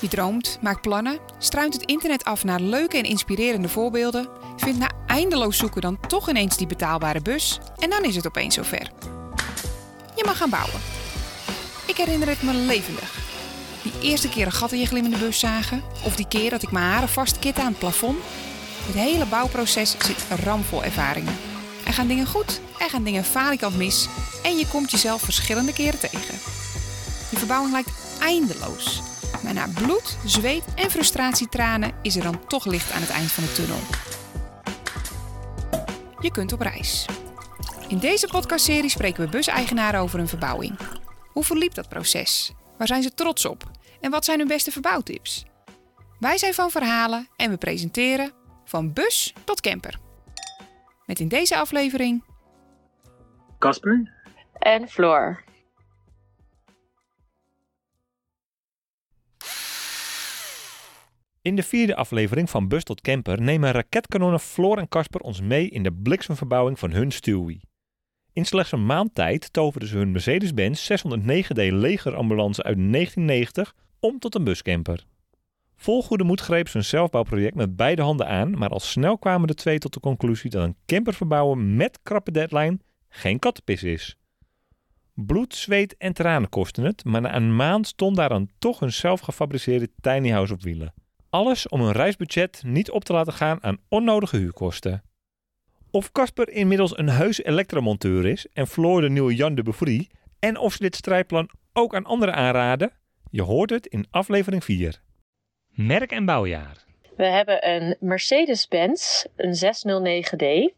Je droomt, maakt plannen, struint het internet af naar leuke en inspirerende voorbeelden, vindt na eindeloos zoeken dan toch ineens die betaalbare bus en dan is het opeens zover. Je mag gaan bouwen. Ik herinner het me levendig. Die eerste keer een gat in je glimmende bus zagen, of die keer dat ik mijn haren vastkit aan het plafond. Het hele bouwproces zit ramvol ervaringen. Er gaan dingen goed, er gaan dingen falikant mis en je komt jezelf verschillende keren tegen. Je verbouwing lijkt eindeloos. Maar na bloed, zweet en frustratietranen is er dan toch licht aan het eind van de tunnel. Je kunt op reis. In deze podcastserie spreken we buseigenaren over hun verbouwing. Hoe verliep dat proces? Waar zijn ze trots op? En wat zijn hun beste verbouwtips? Wij zijn van verhalen en we presenteren van bus tot camper. Met in deze aflevering Casper, En Floor. In de vierde aflevering van Bus tot Camper nemen raketkanonnen Floor en Casper ons mee in de bliksemverbouwing van hun Stewie. In slechts een maand tijd toverden ze hun Mercedes-Benz 609D legerambulance uit 1990 om tot een buscamper. Vol goede moed greep ze hun zelfbouwproject met beide handen aan, maar al snel kwamen de twee tot de conclusie dat een camper verbouwen met krappe deadline geen kattenpis is. Bloed, zweet en tranen kosten het, maar na een maand stond daar dan toch een zelfgefabriceerde tiny house op wielen. Alles om hun reisbudget niet op te laten gaan aan onnodige huurkosten. Of Casper inmiddels een heus elektromonteur is en Floor de nieuwe Jan de Bevrie, en of ze dit strijdplan ook aan anderen aanraden, je hoort het in aflevering 4. Merk en bouwjaar. We hebben een Mercedes-Benz, een 609D.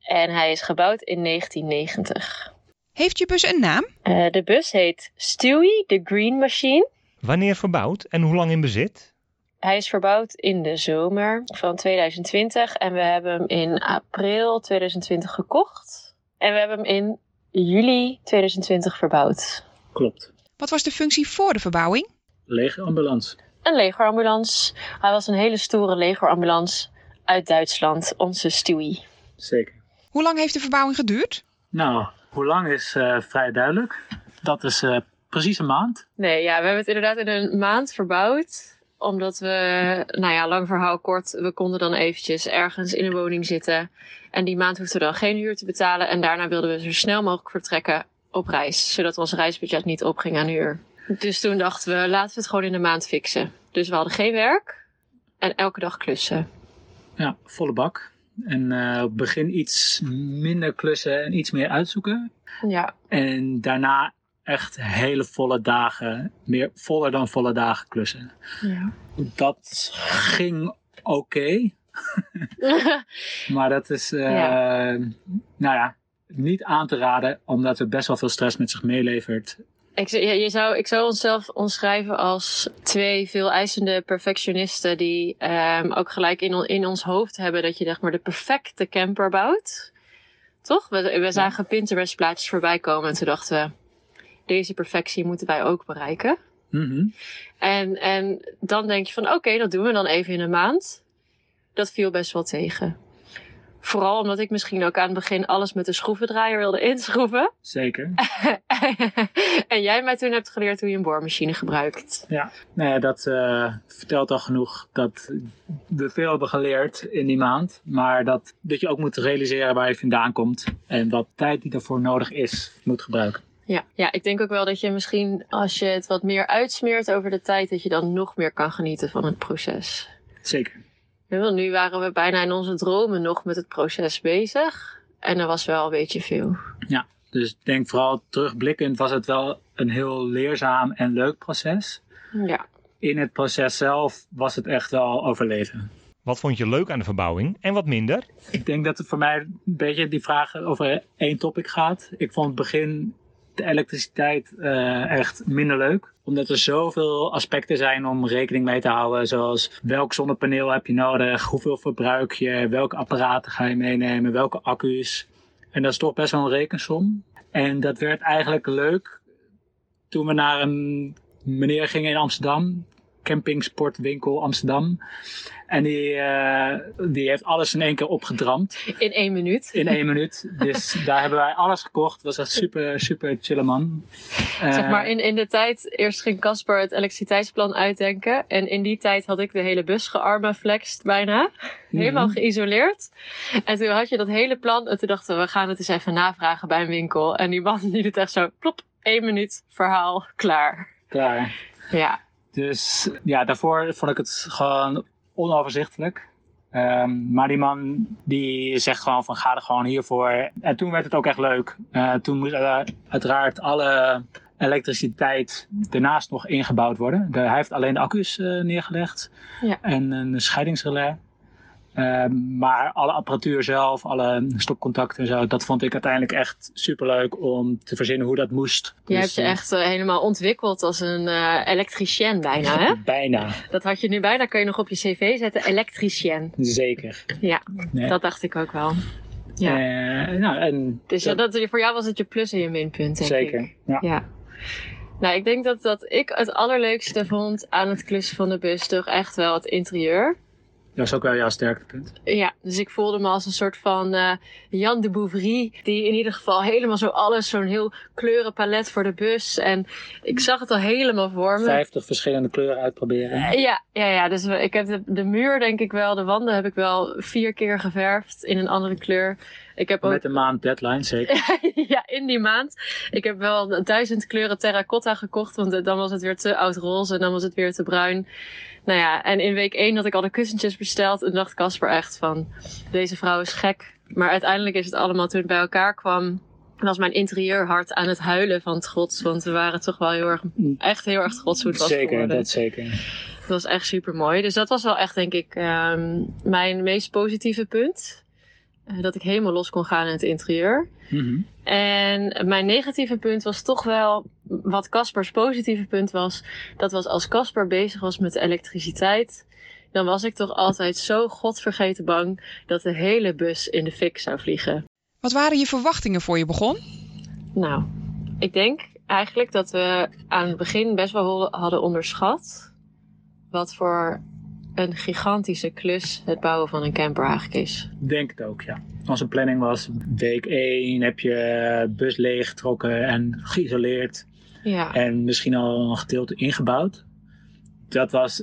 En hij is gebouwd in 1990. Heeft je bus een naam? Eh, de bus heet Stewie the Green Machine. Wanneer verbouwd en hoe lang in bezit? Hij is verbouwd in de zomer van 2020 en we hebben hem in april 2020 gekocht. En we hebben hem in juli 2020 verbouwd. klopt. Wat was de functie voor de verbouwing? Legerambulance. Een legerambulance. Hij was een hele stoere legerambulance uit Duitsland, onze Stewie. Zeker. Hoe lang heeft de verbouwing geduurd? Nou, hoe lang is eh, vrij duidelijk. Dat is eh, precies een maand. Nee, ja, we hebben het inderdaad in een maand verbouwd. Omdat we, nou ja, lang verhaal kort, we konden dan eventjes ergens in een woning zitten. En die maand hoefden we dan geen huur te betalen. En daarna wilden we zo snel mogelijk vertrekken op reis. Zodat ons reisbudget niet opging aan huur. Dus toen dachten we, laten we het gewoon in een maand fixen. Dus we hadden geen werk en elke dag klussen. Ja, volle bak. En op het begin iets minder klussen en iets meer uitzoeken. Ja, En daarna echt hele volle dagen, meer voller dan volle dagen klussen. ja. Dat ging oké, maar dat is, eh, Ja. nou ja, niet aan te raden, omdat het best wel veel stress met zich meelevert. Ik, je zou, ik zou onszelf omschrijven als twee veel eisende perfectionisten die ehm, ook gelijk in, on- in ons hoofd hebben dat je zeg maar de perfecte camper bouwt. Toch? We, we zagen Pinterest plaatjes voorbij komen en toen dachten we, deze perfectie moeten wij ook bereiken. Mhm. En, en dan denk je van oké, dat doen we dan even in een maand. Dat viel best wel tegen. Vooral omdat ik misschien ook aan het begin alles met een schroevendraaier wilde inschroeven. Zeker. en jij mij toen hebt geleerd hoe je een boormachine gebruikt. Ja, nou ja, dat eh, vertelt al genoeg dat we veel hebben geleerd in die maand. Maar dat, dat je ook moet realiseren waar je vandaan komt. En wat tijd die daarvoor nodig is, moet gebruiken. Ja. ja, ik denk ook wel dat je misschien als je het wat meer uitsmeert over de tijd, dat je dan nog meer kan genieten van het proces. Zeker. Ja, want nu waren we bijna in onze dromen nog met het proces bezig. En dat was wel een beetje veel. Dus ik denk vooral terugblikkend was het wel een heel leerzaam en leuk proces. Ja. In het proces zelf was het echt wel overleven. Wat vond je leuk aan de verbouwing en wat minder? Ik denk dat het voor mij een beetje die vraag over één topic gaat. Ik vond het begin elektriciteit eh, echt minder leuk. Omdat er zoveel aspecten zijn om rekening mee te houden. Zoals welk zonnepaneel heb je nodig, hoeveel verbruik je, welke apparaten ga je meenemen, welke accu's. En dat is toch best wel een rekensom. En dat werd eigenlijk leuk toen we naar een meneer gingen in Amsterdam campingsportwinkel Amsterdam. En die, eh, die heeft alles in één keer opgedramd. In één minuut. In één minuut. Dus daar hebben wij alles gekocht. Was echt super, super chille man. Zeg maar, in, in de tijd, eerst ging Casper het elektriciteitsplan uitdenken. En in die tijd had ik de hele bus gearmaflext bijna. Helemaal Mhm. geïsoleerd. En toen had je dat hele plan. En toen dachten we, we gaan het eens even navragen bij een winkel. En die man die doet echt zo, plop, één minuut, verhaal, klaar. Klaar. Ja, Dus ja, daarvoor vond ik het gewoon onoverzichtelijk. Ehm, maar die man die zegt gewoon van ga er gewoon hiervoor. En toen werd het ook echt leuk. Eh, toen moest eh, uiteraard alle elektriciteit ernaast nog ingebouwd worden. De- hij heeft alleen de accu's eh, neergelegd Ja. en een scheidingsrelais. Ehm, maar alle apparatuur zelf, alle stopcontacten en zo, dat vond ik uiteindelijk echt superleuk om te verzinnen hoe dat moest. je Dus, hebt je eh, echt eh, helemaal ontwikkeld als een eh elektricien bijna, hè? Bijna, Dat had je nu bijna, kan je nog op je cv zetten, elektricien. zeker. Ja, Nee. dat dacht ik ook wel. Ja. Nou, en Dus ja, dat, voor jou was het je plus en je minpunt, denk zeker. ik. Ja. Ja. Nou, ik denk dat, dat ik het allerleukste vond aan het klussen van de bus toch echt wel het interieur. Dat is ook wel jouw sterktepunt. Ja, dus ik voelde me als een soort van eh Jan de Bouvry. Die in ieder geval helemaal zo alles, zo'n heel kleurenpalet voor de bus. En ik zag het al helemaal voor me. 50 verschillende kleuren uitproberen. Eh, Ja, ja, ja, dus ik heb de, de muur denk ik wel, de wanden heb ik wel vier keer geverfd in een andere kleur. Ik heb ook Met een maand deadline, zeker. ja, in die maand. Ik heb wel duizend kleuren terracotta gekocht, want dan was het weer te oud roze en dan was het weer te bruin. Nou ja, en in week 1 had ik al de kussentjes besteld en dacht Casper echt van, deze vrouw is gek. Maar uiteindelijk is het allemaal toen het bij elkaar kwam, was mijn interieurhart aan het huilen van trots, want we waren toch wel heel erg, echt heel erg trots hoe het was Zeker, geworden. dat zeker. Dat was echt super mooi. Dus dat was wel echt, denk ik, ehm, mijn meest positieve punt. Eh, dat ik helemaal los kon gaan in het interieur. Mhm. En mijn negatieve punt was toch wel, wat Caspers positieve punt was, dat was als Casper bezig was met elektriciteit, dan was ik toch altijd zo godvergeten bang dat de hele bus in de fik zou vliegen. Wat waren je verwachtingen voor je begon? Nou, ik denk eigenlijk dat we aan het begin best wel hadden onderschat wat voor een gigantische klus het bouwen van een camper eigenlijk is. Denk het ook, ja. Onze planning was week 1 heb je bus leeggetrokken en geïsoleerd. Ja, En misschien al een gedeelte ingebouwd. Dat was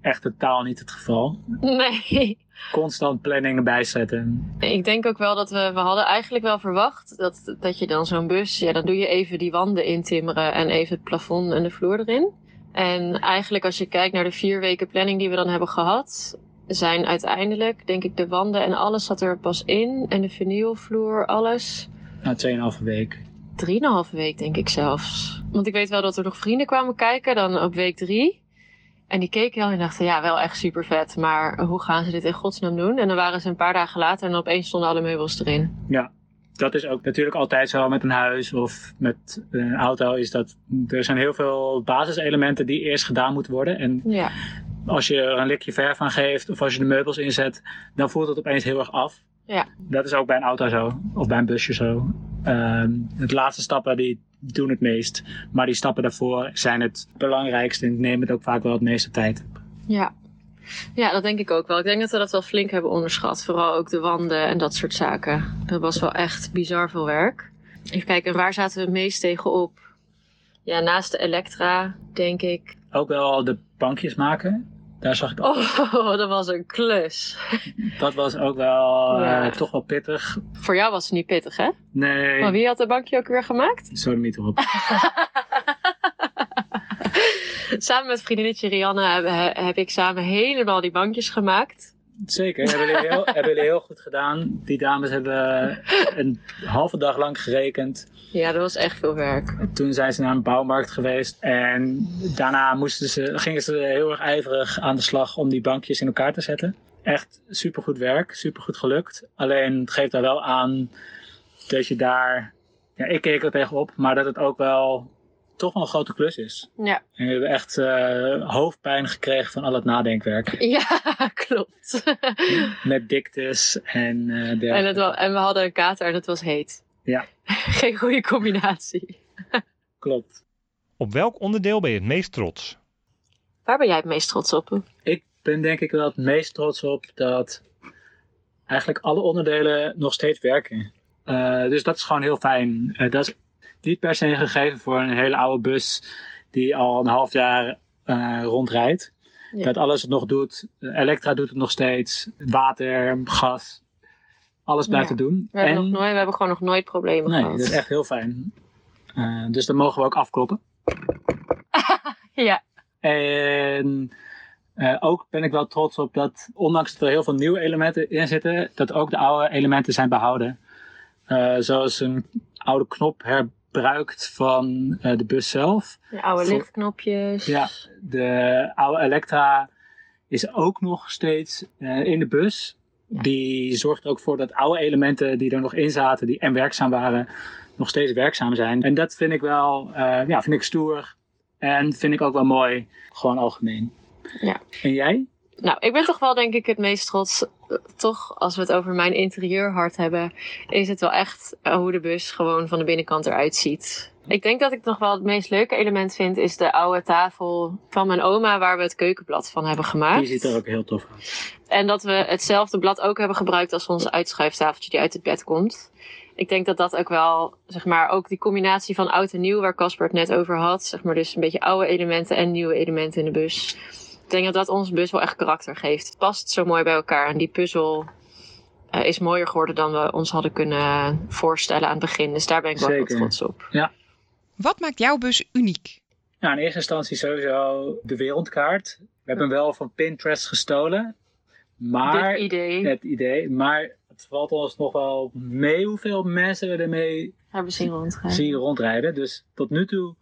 echt totaal niet het geval. nee. Constant planningen bijzetten. Ik denk ook wel dat we, we hadden eigenlijk wel verwacht dat, dat je dan zo'n bus, ja, dan doe je even die wanden intimmeren en even het plafond en de vloer erin. En eigenlijk als je kijkt naar de vier weken planning die we dan hebben gehad, zijn uiteindelijk, denk ik, de wanden en alles zat er pas in. En de vinylvloer, alles. Na 2,5 week. Drieënhalve week, denk ik zelfs. Want ik weet wel dat er nog vrienden kwamen kijken, dan op week drie. En die keken al en dachten, ja, wel echt super vet. Maar hoe gaan ze dit in godsnaam doen? En dan waren ze een paar dagen later en opeens stonden alle meubels erin. Dat is ook natuurlijk altijd zo met een huis of met een auto. Is dat er zijn heel veel basiselementen die eerst gedaan moeten worden. En Ja, als je er een likje verf aan geeft of als je de meubels inzet, dan voelt het opeens heel erg af. Ja. Dat is ook bij een auto zo, of bij een busje zo. Ehm de laatste stappen die doen het meest, maar die stappen daarvoor zijn het belangrijkste en nemen het ook vaak wel het meeste tijd. ja. Ja, dat denk ik ook wel. Ik denk dat we dat wel flink hebben onderschat. Vooral ook de wanden en dat soort zaken. Dat was wel echt bizar veel werk. Even kijken, en waar zaten we het meest tegenop? Ja, naast de Elektra, denk ik. Ook wel de bankjes maken. Daar zag ik ook. Oh, dat was een klus. Dat was ook wel eh, toch wel pittig. Voor jou was het niet pittig, hè? Nee, Maar wie had de bankje ook weer gemaakt? zo niet erop. samen met vriendinnetje Rianne heb, heb ik samen helemaal die bankjes gemaakt. Zeker, hebben jullie, heel, hebben jullie heel goed gedaan. Die dames hebben een halve dag lang gerekend. Ja, dat was echt veel werk. Toen zijn ze naar een bouwmarkt geweest. En daarna moesten ze, gingen ze heel erg ijverig aan de slag om die bankjes in elkaar te zetten. Echt supergoed werk, supergoed gelukt. Alleen het geeft daar wel aan dat je daar... Ja, ik keek er tegenop, maar dat het ook wel toch wel een grote klus is. Ja, En we hebben echt eh, hoofdpijn gekregen van al het nadenkwerk. ja klopt. Met diktes en eh en, het dergelijke. wa- en we hadden een kater en het was heet. Ja. Geen goede combinatie. Klopt. Op welk onderdeel ben je het meest trots? Waar ben jij het meest trots op? Ik ben denk ik wel het meest trots op dat eigenlijk alle onderdelen nog steeds werken. Uh, dus dat is gewoon heel fijn. Uh, dat is niet per se een gegeven voor een hele oude bus die al een half jaar uh, rondrijdt. Ja. Dat alles het nog doet. Elektra doet het nog steeds. Water, gas. Alles blijft Ja. het doen. We hebben, En- nog nooit, we hebben gewoon nog nooit problemen nee, gehad. dat is echt heel fijn. Uh, dus dat mogen we ook afkloppen. Ja, En eh, ook ben ik wel trots op dat, ondanks dat er heel veel nieuwe elementen in zitten, dat ook de oude elementen zijn behouden. Eh, zoals een oude knop herbruikt van eh, de bus zelf. de oude Voor- lichtknopjes. Ja, de oude Elektra is ook nog steeds eh, in de bus. Ja. Die zorgt er ook voor dat oude elementen die er nog in zaten, die en werkzaam waren, nog steeds werkzaam zijn. En dat vind ik wel, eh, ja, vind ik stoer. En vind ik ook wel mooi, gewoon algemeen. Ja. En jij? Nou, ik ben toch wel denk ik het meest trots. eh, Toch, als we het over mijn interieurhart hebben, is het wel echt eh, hoe de bus gewoon van de binnenkant eruit ziet. Ik denk dat ik nog wel het meest leuke element vind, is de oude tafel van mijn oma, waar we het keukenblad van hebben gemaakt. Die ziet er ook heel tof uit. En dat we hetzelfde blad ook hebben gebruikt als ons uitschuiftafeltje die uit het bed komt. Ik denk dat dat ook wel, zeg maar, ook die combinatie van oud en nieuw, waar Casper het net over had. Zeg maar, dus een beetje oude elementen en nieuwe elementen in de bus. Ik denk dat dat onze bus wel echt karakter geeft. Het past zo mooi bij elkaar. En die puzzel eh, is mooier geworden dan we ons hadden kunnen voorstellen aan het begin. Dus daar ben ik wel heel Zeker. trots op. Wat maakt jouw bus uniek? Nou, in eerste instantie sowieso de wereldkaart. We hebben hem wel van Pinterest gestolen. Maar Dit idee het idee. Maar het valt ons nog wel mee hoeveel mensen we ermee hebben zien rondgaan. zien rondrijden. Dus tot nu toe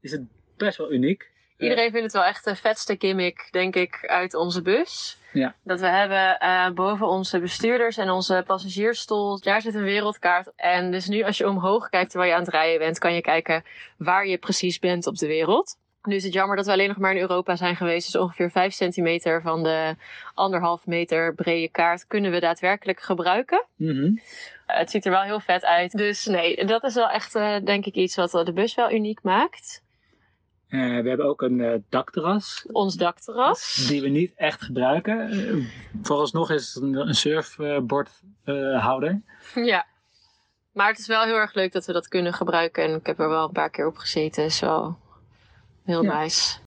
is het best wel uniek. Iedereen vindt het wel echt de vetste gimmick, denk ik, uit onze bus. Ja. Dat we hebben eh, boven onze bestuurders en onze passagiersstoel, daar zit een wereldkaart. En dus nu als je omhoog kijkt terwijl je aan het rijden bent, kan je kijken waar je precies bent op de wereld. Nu is het jammer dat we alleen nog maar in Europa zijn geweest. Dus ongeveer 5 centimeter van de anderhalf meter brede kaart kunnen we daadwerkelijk gebruiken. Uh, het ziet er wel heel vet uit. Dus nee, dat is wel echt, eh, denk ik, iets wat de bus wel uniek maakt. Eh, we hebben ook een eh, dakterras. Ons dakterras. Die we niet echt gebruiken. Eh, vooralsnog is het een, een surfbordhouder. Ja. Maar het is wel heel erg leuk dat we dat kunnen gebruiken. En ik heb er wel een paar keer op gezeten. Is wel heel Ja. nice.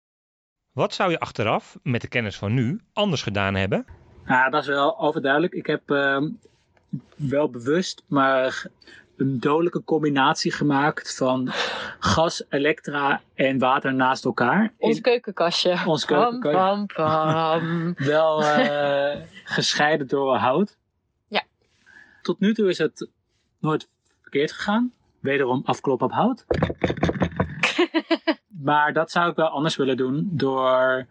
Wat zou je achteraf, met de kennis van nu, anders gedaan hebben? Ah, dat is wel overduidelijk. Ik heb ehm, wel bewust, maar een dodelijke combinatie gemaakt van gas, elektra en water naast elkaar. Ons In- keukenkastje. Ons keukenkastje. pam, pam. wel eh, gescheiden door hout. Ja. Tot nu toe is het nooit verkeerd gegaan. Wederom afkloppen op hout. maar dat zou ik wel anders willen doen door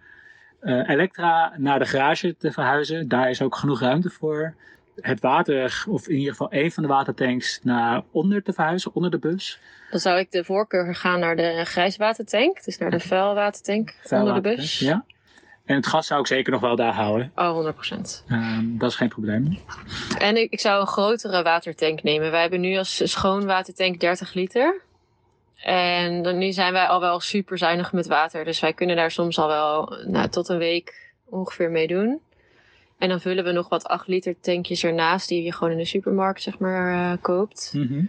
eh, Elektra naar de garage te verhuizen. Daar is ook genoeg ruimte voor. Het water, of in ieder geval één van de watertanks, naar onder te verhuizen, onder de bus. Dan zou ik de voorkeur gaan naar de grijswatertank. Dus naar de vuilwatertank onder de bus. Ja. En het gas zou ik zeker nog wel daar houden. Oh, 100%. Ehm, dat is geen probleem. En ik, ik zou een grotere watertank nemen. Wij hebben nu als schoon watertank 30 liter. En dan, nu zijn wij al wel super zuinig met water. Dus wij kunnen daar soms al wel nou, tot een week ongeveer mee doen. En dan vullen we nog wat 8 liter tankjes ernaast. Die je gewoon in de supermarkt zeg maar eh, koopt. Mhm.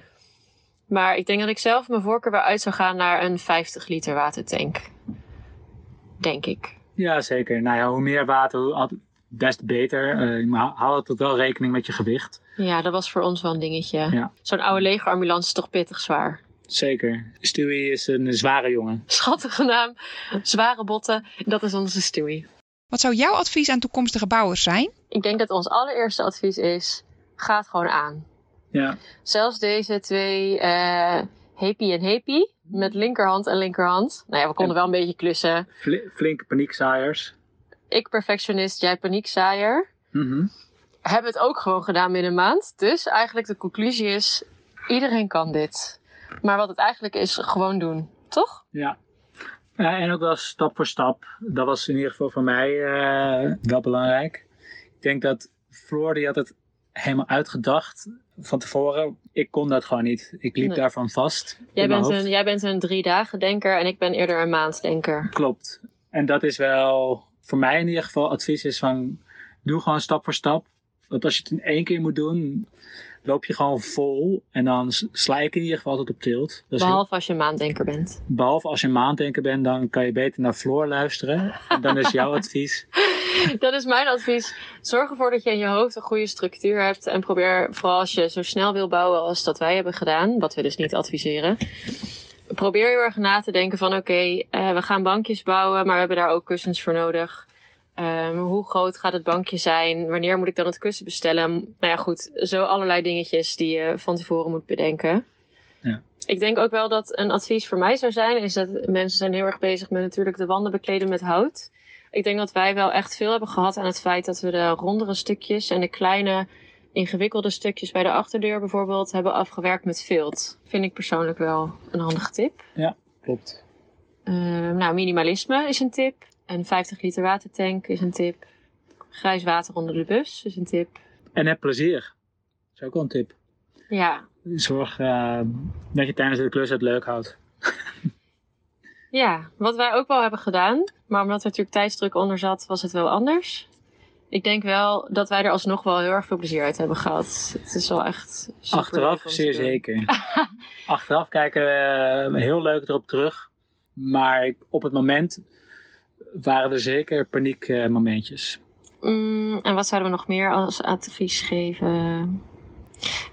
Maar ik denk dat ik zelf mijn voorkeur wel uit zou gaan naar een 50 liter watertank. Denk ik. Ja, zeker. Nou ja, hoe meer water, hoe te beter. Eh, maar hou altijd wel rekening met je gewicht. Ja, dat was voor ons wel een dingetje. Ja. Zo'n oude legerambulance is toch pittig zwaar. Zeker. Stewie is een zware jongen. Schattige naam, zware botten. Dat is onze Stewie. Wat zou jouw advies aan toekomstige bouwers zijn? Ik denk dat ons allereerste advies is: ga het gewoon aan. Ja. Zelfs deze twee, eh Happy en Happy, met linkerhand en linkerhand. Nou ja, we konden wel een beetje klussen. Fli- flinke paniekzaaiers. Ik perfectionist, jij paniekzaaier. Mhm. Hebben het ook gewoon gedaan binnen een maand. Dus eigenlijk de conclusie is: iedereen kan dit. Maar wat het eigenlijk is, gewoon doen. Toch? Ja. Ja, en ook wel stap voor stap. Dat was in ieder geval voor mij eh, wel belangrijk. Ik denk dat Floor die had het helemaal uitgedacht van tevoren. Ik kon dat gewoon niet. Ik liep Nee. daarvan vast. Jij bent, een, jij bent een drie dagen denker en ik ben eerder een maand denker. Klopt. En dat is wel voor mij in ieder geval advies is van doe gewoon stap voor stap. Want als je het in één keer moet doen, loop je gewoon vol. En dan sla ik in ieder geval altijd op tilt. Dat heel- Behalve als je een maandenker bent. behalve als je een maanddenker bent, dan kan je beter naar Floor luisteren. En dan is jouw advies. Dat is mijn advies. Zorg ervoor dat je in je hoofd een goede structuur hebt. En probeer, vooral als je zo snel wil bouwen als dat wij hebben gedaan, wat we dus niet adviseren. Probeer heel erg na te denken van oké, eh, we gaan bankjes bouwen, maar we hebben daar ook kussens voor nodig. Ehm, hoe groot gaat het bankje zijn? Wanneer moet ik dan het kussen bestellen? Nou ja, goed. Zo allerlei dingetjes die je van tevoren moet bedenken. Ja. Ik denk ook wel dat een advies voor mij zou zijn, is dat mensen zijn heel erg bezig met natuurlijk de wanden bekleden met hout. Ik denk dat wij wel echt veel hebben gehad aan het feit dat we de rondere stukjes en de kleine ingewikkelde stukjes bij de achterdeur bijvoorbeeld hebben afgewerkt met vilt. Vind ik persoonlijk wel een handige tip. Klopt. Ehm, nou, minimalisme is een tip. Een 50 liter watertank is een tip. Grijs water onder de bus is een tip. En heb plezier. Dat is ook wel een tip. Ja, Zorg eh, dat je tijdens de klus het leuk houdt. ja, wat wij ook wel hebben gedaan, maar omdat er natuurlijk tijdsdruk onder zat, was het wel anders. Ik denk wel dat wij er alsnog wel heel erg veel plezier uit hebben gehad. Het is wel echt. Achteraf zeer zeker. Achteraf kijken we eh, heel leuk erop terug. Maar op het moment waren er zeker paniekmomentjes. Mm, en wat zouden we nog meer als advies geven?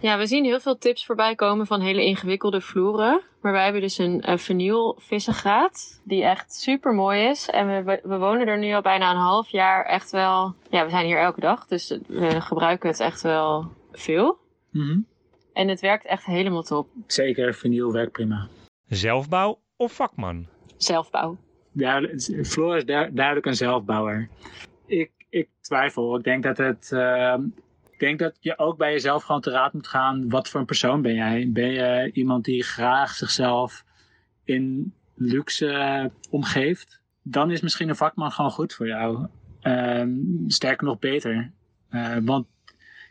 Ja, we zien heel veel tips voorbij komen van hele ingewikkelde vloeren. Maar wij hebben dus een uh, vinyl vissengraat, die echt super mooi is. En we, we, we wonen er nu al bijna een half jaar echt wel... Ja, we zijn hier elke dag, dus we gebruiken het echt wel veel. Mhm. En het werkt echt helemaal top. Zeker, vinyl werkt prima. Zelfbouw of vakman? Zelfbouw. Duidelijk, Floor is du- duidelijk een zelfbouwer. Ik, ik twijfel. Ik denk dat het. eh, ik denk dat je ook bij jezelf gewoon te raad moet gaan. Wat voor een persoon ben jij? Ben je iemand die graag zichzelf in luxe omgeeft? Dan is misschien een vakman gewoon goed voor jou. Ehm, sterker nog beter. Eh, want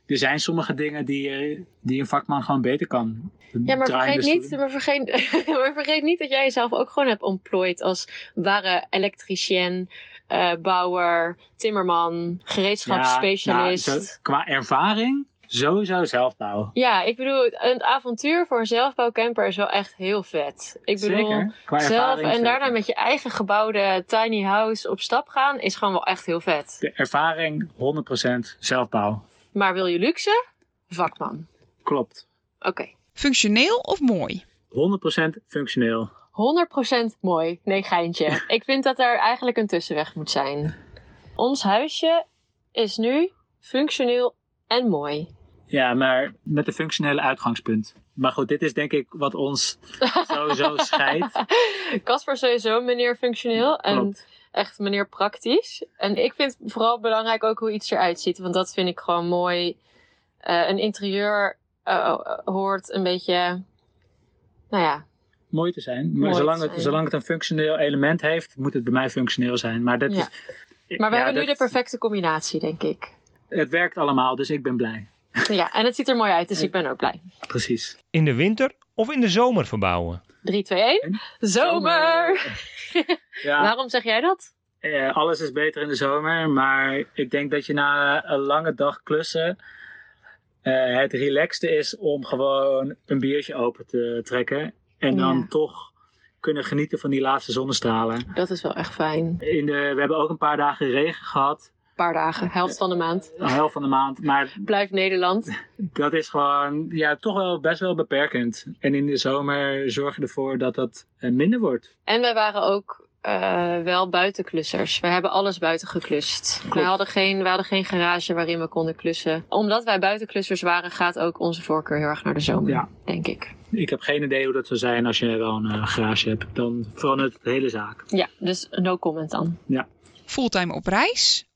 er zijn sommige dingen die, eh, die een vakman gewoon beter kan. Ja, maar vergeet, niet, maar, vergeet, maar vergeet niet dat jij jezelf ook gewoon hebt ontplooid als ware elektricien, eh, bouwer, timmerman, gereedschapsspecialist. Ja, nou, zo- qua ervaring sowieso zelfbouw. Ja, ik bedoel, een avontuur voor een zelfbouwcamper is wel echt heel vet. Ik bedoel, Zeker. Qua zelf ervaring en daarna zeker. met je eigen gebouwde tiny house op stap gaan is gewoon wel echt heel vet. De ervaring 100% zelfbouw. Maar wil je luxe? Vakman. Klopt. Oké. Functioneel of mooi? 100% functioneel. 100% mooi. Nee, geintje. Ik vind dat er eigenlijk een tussenweg moet zijn. Ons huisje is nu functioneel en mooi. Ja, maar met een functionele uitgangspunt. Maar goed, dit is denk ik wat ons sowieso scheidt. Casper is sowieso meneer functioneel en Klopt. echt meneer praktisch. En ik vind vooral belangrijk ook hoe iets eruit ziet. Want dat vind ik gewoon mooi. Eh, een interieur eh, hoort een beetje... Nou ja, Mooi te zijn. Maar Mooi zolang, het, zijn. zolang het een functioneel element heeft, moet het bij mij functioneel zijn. Maar, dat Ja. is, maar we ja, hebben nu de perfecte combinatie, denk ik. Het werkt allemaal, dus ik ben blij. Ja, en het ziet er mooi uit, dus ik ben ook blij. Precies. In de winter of in de zomer verbouwen? 3, 2, 1. Zomer! Ja, Waarom zeg jij dat? eh, alles is beter in de zomer. Maar ik denk dat je na een lange dag klussen eh, het relaxte is om gewoon een biertje open te trekken. En dan Ja. toch kunnen genieten van die laatste zonnestralen. Dat is wel echt fijn. In de, we hebben ook een paar dagen regen gehad. Een paar dagen, helft van de maand. Een helft van de maand. Maar Blijf Nederland. dat is gewoon ja, toch wel best wel beperkend. En in de zomer zorg je ervoor dat dat eh, minder wordt. En wij waren ook eh, wel buitenklussers. We hebben alles buiten geklust. We hadden, geen, we hadden geen garage waarin we konden klussen. Omdat wij buitenklussers waren, gaat ook onze voorkeur heel erg naar de zomer. Ja. Denk ik. Ik heb geen idee hoe dat zou zijn als je wel een eh, garage hebt. Dan verandert de hele zaak. Ja, dus no comment dan. Fulltime op reis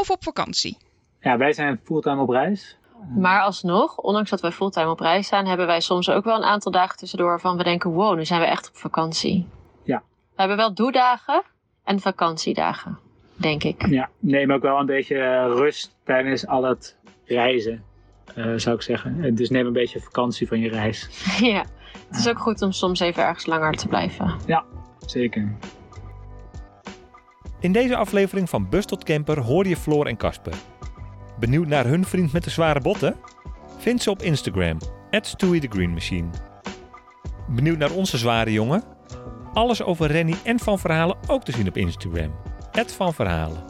of op vakantie? Ja, wij zijn fulltime op reis. Maar alsnog, ondanks dat wij fulltime op reis staan, hebben wij soms ook wel een aantal dagen tussendoor waarvan we denken: wow, nu zijn we echt op vakantie. Ja. We hebben wel doedagen en vakantiedagen, denk ik. Ja, neem ook wel een beetje eh, rust tijdens al het reizen, eh, zou ik zeggen. Eh, Dus neem een beetje vakantie van je reis. ja. Het is ook goed om soms even ergens langer te blijven. Zeker. In deze aflevering van Bus tot Camper hoor je Floor en Casper. Benieuwd naar hun vriend met de zware botten? Vind ze op Instagram, @stewie_the_green_machine. Benieuwd naar onze zware jongen? Alles over Renny en Van Verhalen ook te zien op Instagram, Van Verhalen.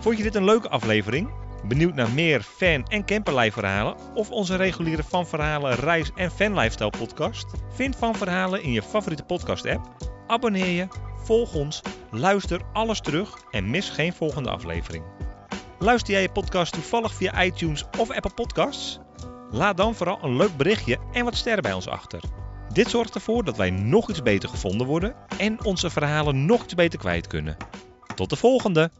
Vond je dit een leuke aflevering? Benieuwd naar meer fan- en camperlife verhalen of onze reguliere Van Verhalen reis- en fanlifestyle podcast? Vind Van Verhalen in je favoriete podcast app, abonneer je, volg ons, luister alles terug en mis geen volgende aflevering. Luister jij je podcast toevallig via iTunes of Apple Podcasts? Laat dan vooral een leuk berichtje en wat sterren bij ons achter. Dit zorgt ervoor dat wij nog iets beter gevonden worden en onze verhalen nog iets beter kwijt kunnen. Tot de volgende!